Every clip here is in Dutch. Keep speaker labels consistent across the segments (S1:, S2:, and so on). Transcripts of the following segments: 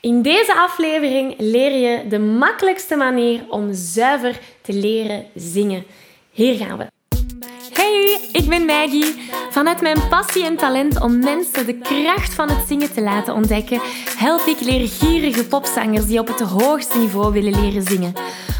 S1: In deze aflevering leer je de makkelijkste manier om zuiver te leren zingen. Hier gaan we. Hey, ik ben Maggie. Vanuit mijn passie en talent om mensen de kracht van het zingen te laten ontdekken, help ik leergierige popzangers die op het hoogste niveau willen leren zingen.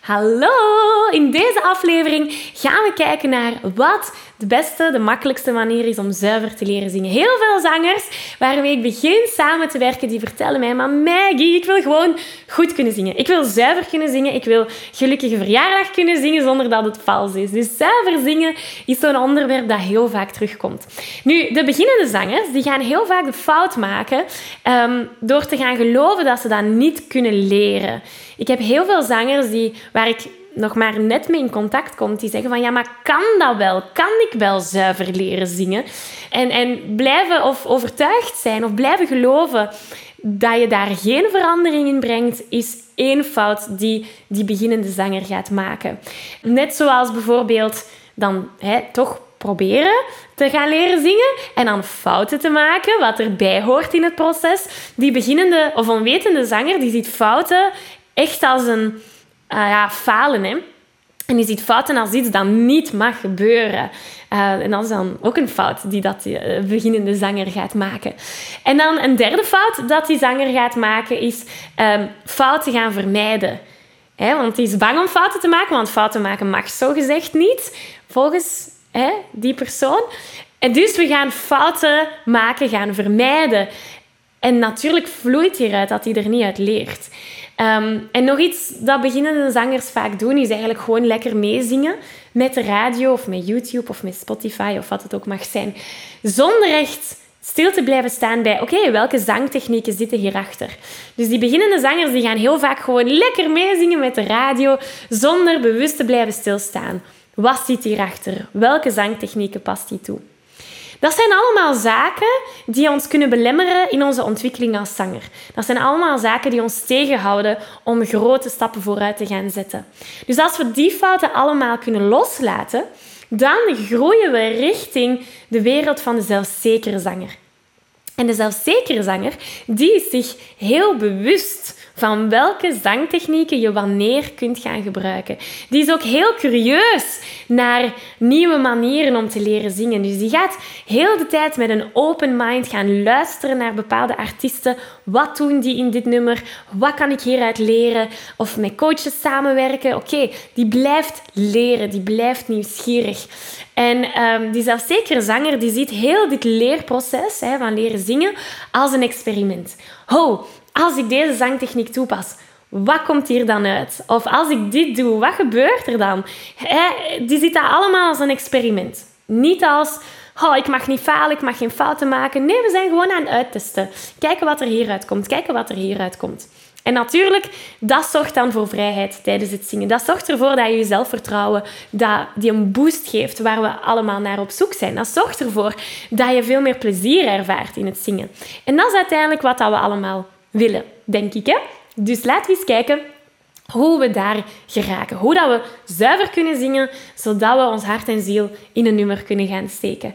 S1: Hallo! In deze aflevering gaan we kijken naar wat de beste, de makkelijkste manier is om zuiver te leren zingen. Heel veel zangers waarmee ik begin samen te werken, die vertellen mij, maar Maggie, ik wil gewoon goed kunnen zingen. Ik wil zuiver kunnen zingen. Ik wil gelukkige verjaardag kunnen zingen zonder dat het vals is. Dus zuiver zingen is zo'n onderwerp dat heel vaak terugkomt. Nu, de beginnende zangers, die gaan heel vaak de fout maken um, door te gaan geloven dat ze dat niet kunnen leren. Ik heb heel veel zangers die, waar ik nog maar net mee in contact komt, die zeggen van ja, maar kan dat wel? Kan ik wel zuiver leren zingen? En, en blijven of overtuigd zijn of blijven geloven dat je daar geen verandering in brengt, is één fout die die beginnende zanger gaat maken. Net zoals bijvoorbeeld dan hè, toch proberen te gaan leren zingen en dan fouten te maken, wat erbij hoort in het proces. Die beginnende of onwetende zanger die ziet fouten echt als een uh, ja, falen. Hè. En je ziet fouten als iets dat niet mag gebeuren. Uh, en dat is dan ook een fout die dat uh, beginnende zanger gaat maken. En dan een derde fout dat die zanger gaat maken is um, fouten gaan vermijden. Hè, want hij is bang om fouten te maken, want fouten maken mag zo gezegd niet, volgens die persoon. En dus we gaan fouten maken, gaan vermijden. En natuurlijk vloeit hieruit dat hij er niet uit leert. Ehm, en nog iets dat beginnende zangers vaak doen, is eigenlijk gewoon lekker meezingen met de radio of met YouTube of met Spotify of wat het ook mag zijn. Zonder echt stil te blijven staan bij, oké, welke zangtechnieken zitten hierachter? Dus die beginnende zangers die gaan heel vaak gewoon lekker meezingen met de radio, zonder bewust te blijven stilstaan. Wat zit hierachter? Welke zangtechnieken past die toe? Dat zijn allemaal zaken die ons kunnen belemmeren in onze ontwikkeling als zanger. Dat zijn allemaal zaken die ons tegenhouden om grote stappen vooruit te gaan zetten. Dus als we die fouten allemaal kunnen loslaten, dan groeien we richting de wereld van de zelfzekere zanger. En de zelfzekere zanger, die is zich heel bewust van welke zangtechnieken je wanneer kunt gaan gebruiken. Die is ook heel curieus naar nieuwe manieren om te leren zingen. Dus die gaat heel de tijd met een open mind gaan luisteren naar bepaalde artiesten. Wat doen die in dit nummer? Wat kan ik hieruit leren? Of met coaches samenwerken. Oké, die blijft leren, die blijft nieuwsgierig. En um, die zelfzekere zanger die ziet heel dit leerproces hè, van leren zingen als een experiment. Ho, als ik deze zangtechniek toepas, wat komt hier dan uit? Of als ik dit doe, wat gebeurt er dan? Die ziet dat allemaal als een experiment. Niet als, oh, ik mag niet falen, ik mag geen fouten maken. Nee, we zijn gewoon aan het uittesten. Kijken wat er hieruit komt, kijken wat er hieruit komt. En natuurlijk, dat zorgt dan voor vrijheid tijdens het zingen. Dat zorgt ervoor dat je je zelfvertrouwen, dat die een boost geeft waar we allemaal naar op zoek zijn. Dat zorgt ervoor dat je veel meer plezier ervaart in het zingen. En dat is uiteindelijk wat we allemaal willen, denk ik. Hè? Dus laten we eens kijken hoe we daar geraken. Hoe dat we zuiver kunnen zingen, zodat we ons hart en ziel in een nummer kunnen gaan steken.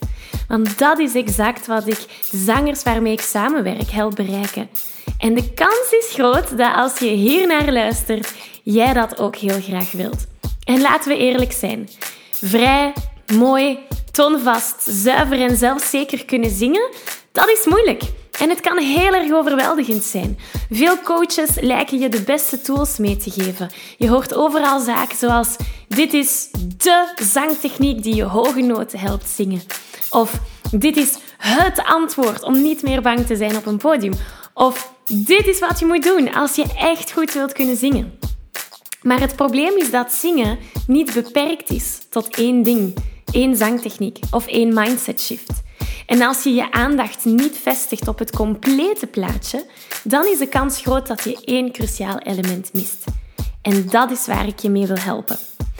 S1: Want dat is exact wat ik de zangers waarmee ik samenwerk help bereiken. En de kans is groot dat als je hier naar luistert, jij dat ook heel graag wilt. En laten we eerlijk zijn. Vrij, mooi, toonvast, zuiver en zelfzeker kunnen zingen, dat is moeilijk. En het kan heel erg overweldigend zijn. Veel coaches lijken je de beste tools mee te geven. Je hoort overal zaken zoals: dit is de zangtechniek die je hoge noten helpt zingen. Of dit is het antwoord om niet meer bang te zijn op een podium. Of dit is wat je moet doen als je echt goed wilt kunnen zingen. Maar het probleem is dat zingen niet beperkt is tot één ding, één zangtechniek of één mindset shift. En als je je aandacht niet vestigt op het complete plaatje, dan is de kans groot dat je één cruciaal element mist. En dat is waar ik je mee wil helpen.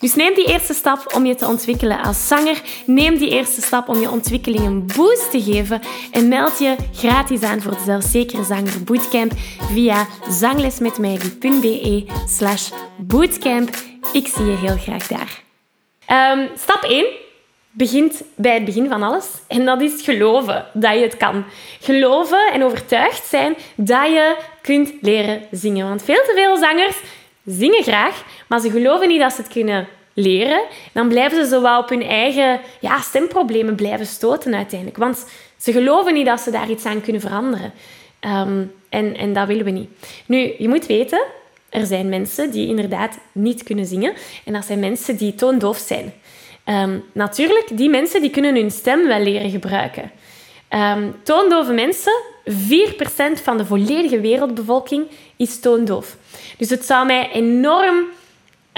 S1: Dus neem die eerste stap om je te ontwikkelen als zanger. Neem die eerste stap om je ontwikkeling een boost te geven. En meld je gratis aan voor de Zelfzekere Zanger Bootcamp via zanglesmetmaggie.be slash bootcamp. Ik zie je heel graag daar. Um, stap 1 begint bij het begin van alles. En dat is geloven dat je het kan. Geloven en overtuigd zijn dat je kunt leren zingen. Want veel te veel zangers zingen graag, maar ze geloven niet dat ze het kunnen leren. Dan blijven ze zo wel op hun eigen ja, stemproblemen blijven stoten uiteindelijk. Want ze geloven niet dat ze daar iets aan kunnen veranderen. Ehm, en, en dat willen we niet. Nu, je moet weten, er zijn mensen die inderdaad niet kunnen zingen. En dat zijn mensen die toondoof zijn. Um, natuurlijk, die mensen die kunnen hun stem wel leren gebruiken. Um, toondove mensen, 4% van de volledige wereldbevolking is toondoof. Dus het zou mij enorm...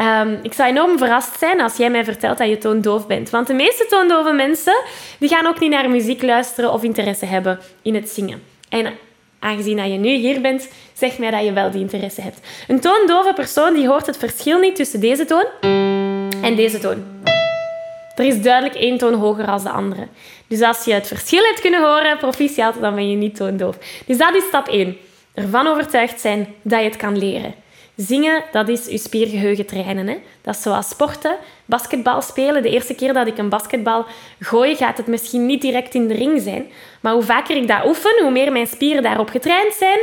S1: Um, ik zou enorm verrast zijn als jij mij vertelt dat je toondoof bent. Want de meeste toondove mensen die gaan ook niet naar muziek luisteren of interesse hebben in het zingen. En aangezien dat je nu hier bent, zeg mij dat je wel die interesse hebt. Een toondove persoon die hoort het verschil niet tussen deze toon en deze toon. Er is duidelijk één toon hoger als de andere. Dus als je het verschil hebt kunnen horen, proficiat, dan ben je niet toondoof. Dus dat is stap 1. Ervan overtuigd zijn dat je het kan leren. Zingen, dat is je spiergeheugen trainen. Hè? Dat is zoals sporten, basketbal spelen. De eerste keer dat ik een basketbal gooi, gaat het misschien niet direct in de ring zijn. Maar hoe vaker ik dat oefen, hoe meer mijn spieren daarop getraind zijn,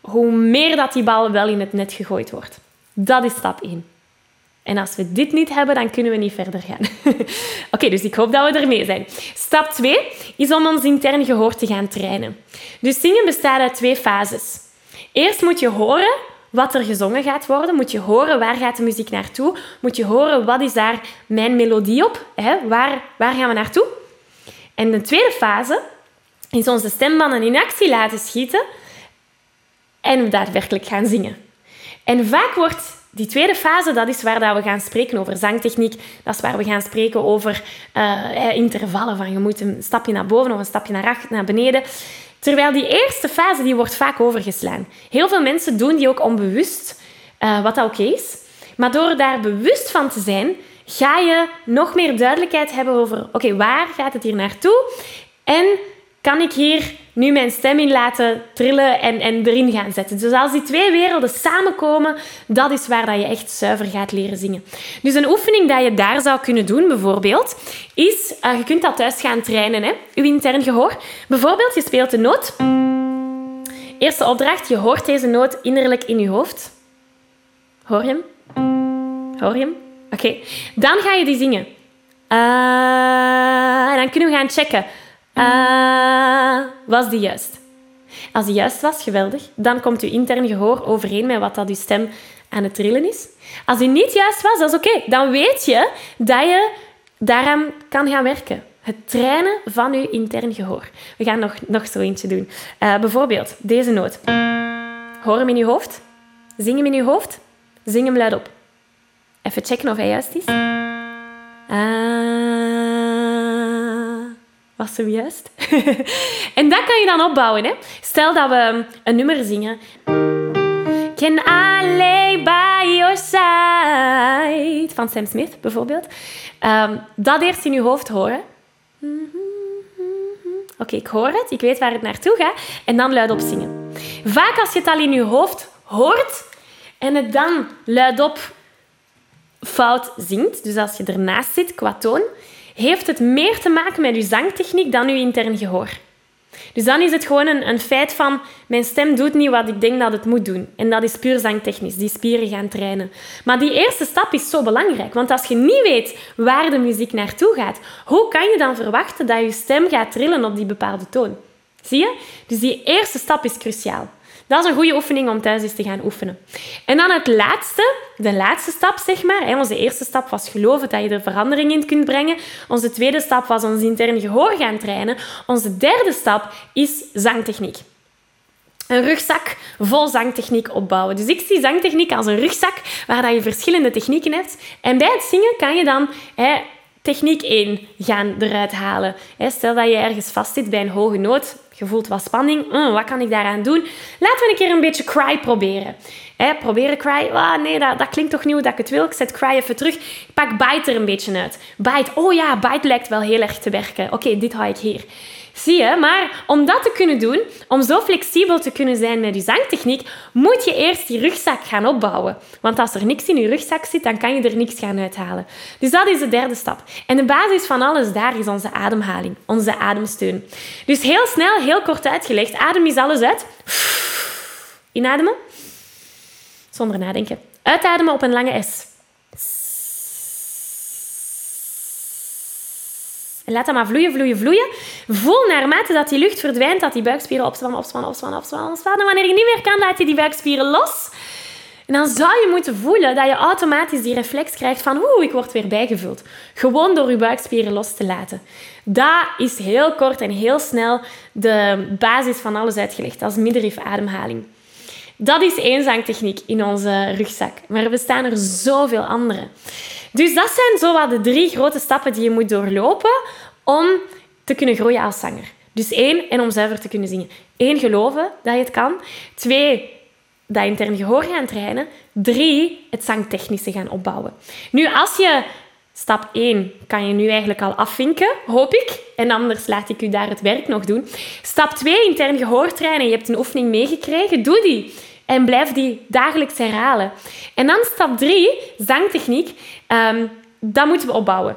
S1: hoe meer dat die bal wel in het net gegooid wordt. Dat is stap 1. En als we dit niet hebben, dan kunnen we niet verder gaan. Oké, dus ik hoop dat we ermee zijn. Stap 2 is om ons intern gehoor te gaan trainen. Dus zingen bestaat uit twee fases. Eerst moet je horen wat er gezongen gaat worden. Moet je horen waar gaat de muziek naartoe. Moet je horen wat is daar mijn melodie op. Hè? Waar, waar gaan we naartoe? En de tweede fase is onze stembanden in actie laten schieten en daadwerkelijk gaan zingen. En vaak wordt die tweede fase, dat is waar dat we gaan spreken over zangtechniek. Dat is waar we gaan spreken over uh, intervallen. Van je moet een stapje naar boven of een stapje naar naar beneden. Terwijl die eerste fase, die wordt vaak overgeslaan. Heel veel mensen doen die ook onbewust, uh, wat dat oké is. Maar door daar bewust van te zijn, ga je nog meer duidelijkheid hebben over... Oké, waar gaat het hier naartoe? En kan ik hier nu mijn stem in laten trillen en, en erin gaan zetten. Dus als die twee werelden samenkomen, dat is waar dat je echt zuiver gaat leren zingen. Dus een oefening dat je daar zou kunnen doen, bijvoorbeeld, is... Uh, je kunt dat thuis gaan trainen, hè, je intern gehoor. Bijvoorbeeld, je speelt een noot. Eerste opdracht, je hoort deze noot innerlijk in je hoofd. Hoor je hem? Hoor je hem? Oké. Dan ga je die zingen. Uh, en dan kunnen we gaan checken. Uh, was die juist? Als die juist was, geweldig. Dan komt uw intern gehoor overeen met wat dat uw stem aan het trillen is. Als die niet juist was, dat is oké. Dan weet je dat je daaraan kan gaan werken. Het trainen van uw intern gehoor. We gaan nog, nog zo eentje doen. Uh, bijvoorbeeld deze noot. Hoor hem in je hoofd. Zing hem in je hoofd. Zing hem luid op. Even checken of hij juist is. Uh, was hem juist? en dat kan je dan opbouwen. Hè? Stel dat we een nummer zingen. Can I lay by your side? Van Sam Smith bijvoorbeeld. Um, dat eerst in je hoofd horen. Oké, ik hoor het. Ik weet waar het naartoe gaat. En dan luidop zingen. Vaak als je het al in je hoofd hoort en het dan luidop fout zingt, dus als je ernaast zit qua toon, heeft het meer te maken met je zangtechniek dan je intern gehoor. Dus dan is het gewoon een, een, feit van mijn stem doet niet wat ik denk dat het moet doen. En dat is puur zangtechnisch, die spieren gaan trainen. Maar die eerste stap is zo belangrijk, want als je niet weet waar de muziek naartoe gaat, hoe kan je dan verwachten dat je stem gaat trillen op die bepaalde toon? Zie je? Dus die eerste stap is cruciaal. Dat is een goede oefening om thuis eens te gaan oefenen. En dan het laatste, de laatste stap, zeg maar. Onze eerste stap was geloven dat je er verandering in kunt brengen. Onze tweede stap was ons intern gehoor gaan trainen. Onze derde stap is zangtechniek een rugzak vol zangtechniek opbouwen. Dus ik zie zangtechniek als een rugzak waar je verschillende technieken hebt. En bij het zingen kan je dan hè, techniek 1 gaan eruit halen. Stel dat je ergens vastzit bij een hoge noot, je voelt wat spanning. Mm, wat kan ik daaraan doen? Laten we een keer een beetje cry proberen. He, proberen cry. Ah, nee, dat, dat klinkt toch hoe dat ik het wil. Ik zet cry even terug. Ik pak bite er een beetje uit. Bite. Oh ja, bite lijkt wel heel erg te werken. Oké, dit hou ik hier. Zie je? Maar om dat te kunnen doen, om zo flexibel te kunnen zijn met je zangtechniek, moet je eerst die rugzak gaan opbouwen. Want als er niks in je rugzak zit, dan kan je er niks gaan uithalen. Dus dat is de derde stap. En de basis van alles daar is onze ademhaling, onze ademsteun. Dus heel snel, heel kort uitgelegd, adem is alles uit. Inademen. Zonder nadenken. Uitademen op een lange S. En laat dat maar vloeien, vloeien, vloeien. Voel naarmate dat die lucht verdwijnt, dat die buikspieren opspannen, opspannen, opspannen, opspannen, opspannen. En wanneer je niet meer kan, laat je die buikspieren los. En dan zou je moeten voelen dat je automatisch die reflex krijgt van oeh, ik word weer bijgevuld. Gewoon door je buikspieren los te laten. Dat is heel kort en heel snel de basis van alles uitgelegd als middenrif ademhaling. Dat is één zangtechniek in onze rugzak. Maar er bestaan er zoveel andere. Dus dat zijn zo wat de drie grote stappen die je moet doorlopen om te kunnen groeien als zanger. Dus één, en om zuiver te kunnen zingen. Eén, geloven dat je het kan. Twee, dat intern gehoor gaan trainen. Drie, het zangtechnische gaan opbouwen. Nu, als je stap 1 kan je nu eigenlijk al afvinken, hoop ik. En anders laat ik u daar het werk nog doen. Stap 2, intern gehoor trainen. Je hebt een oefening meegekregen. Doe die. En blijf die dagelijks herhalen. En dan stap 3, zangtechniek. Um, dat moeten we opbouwen.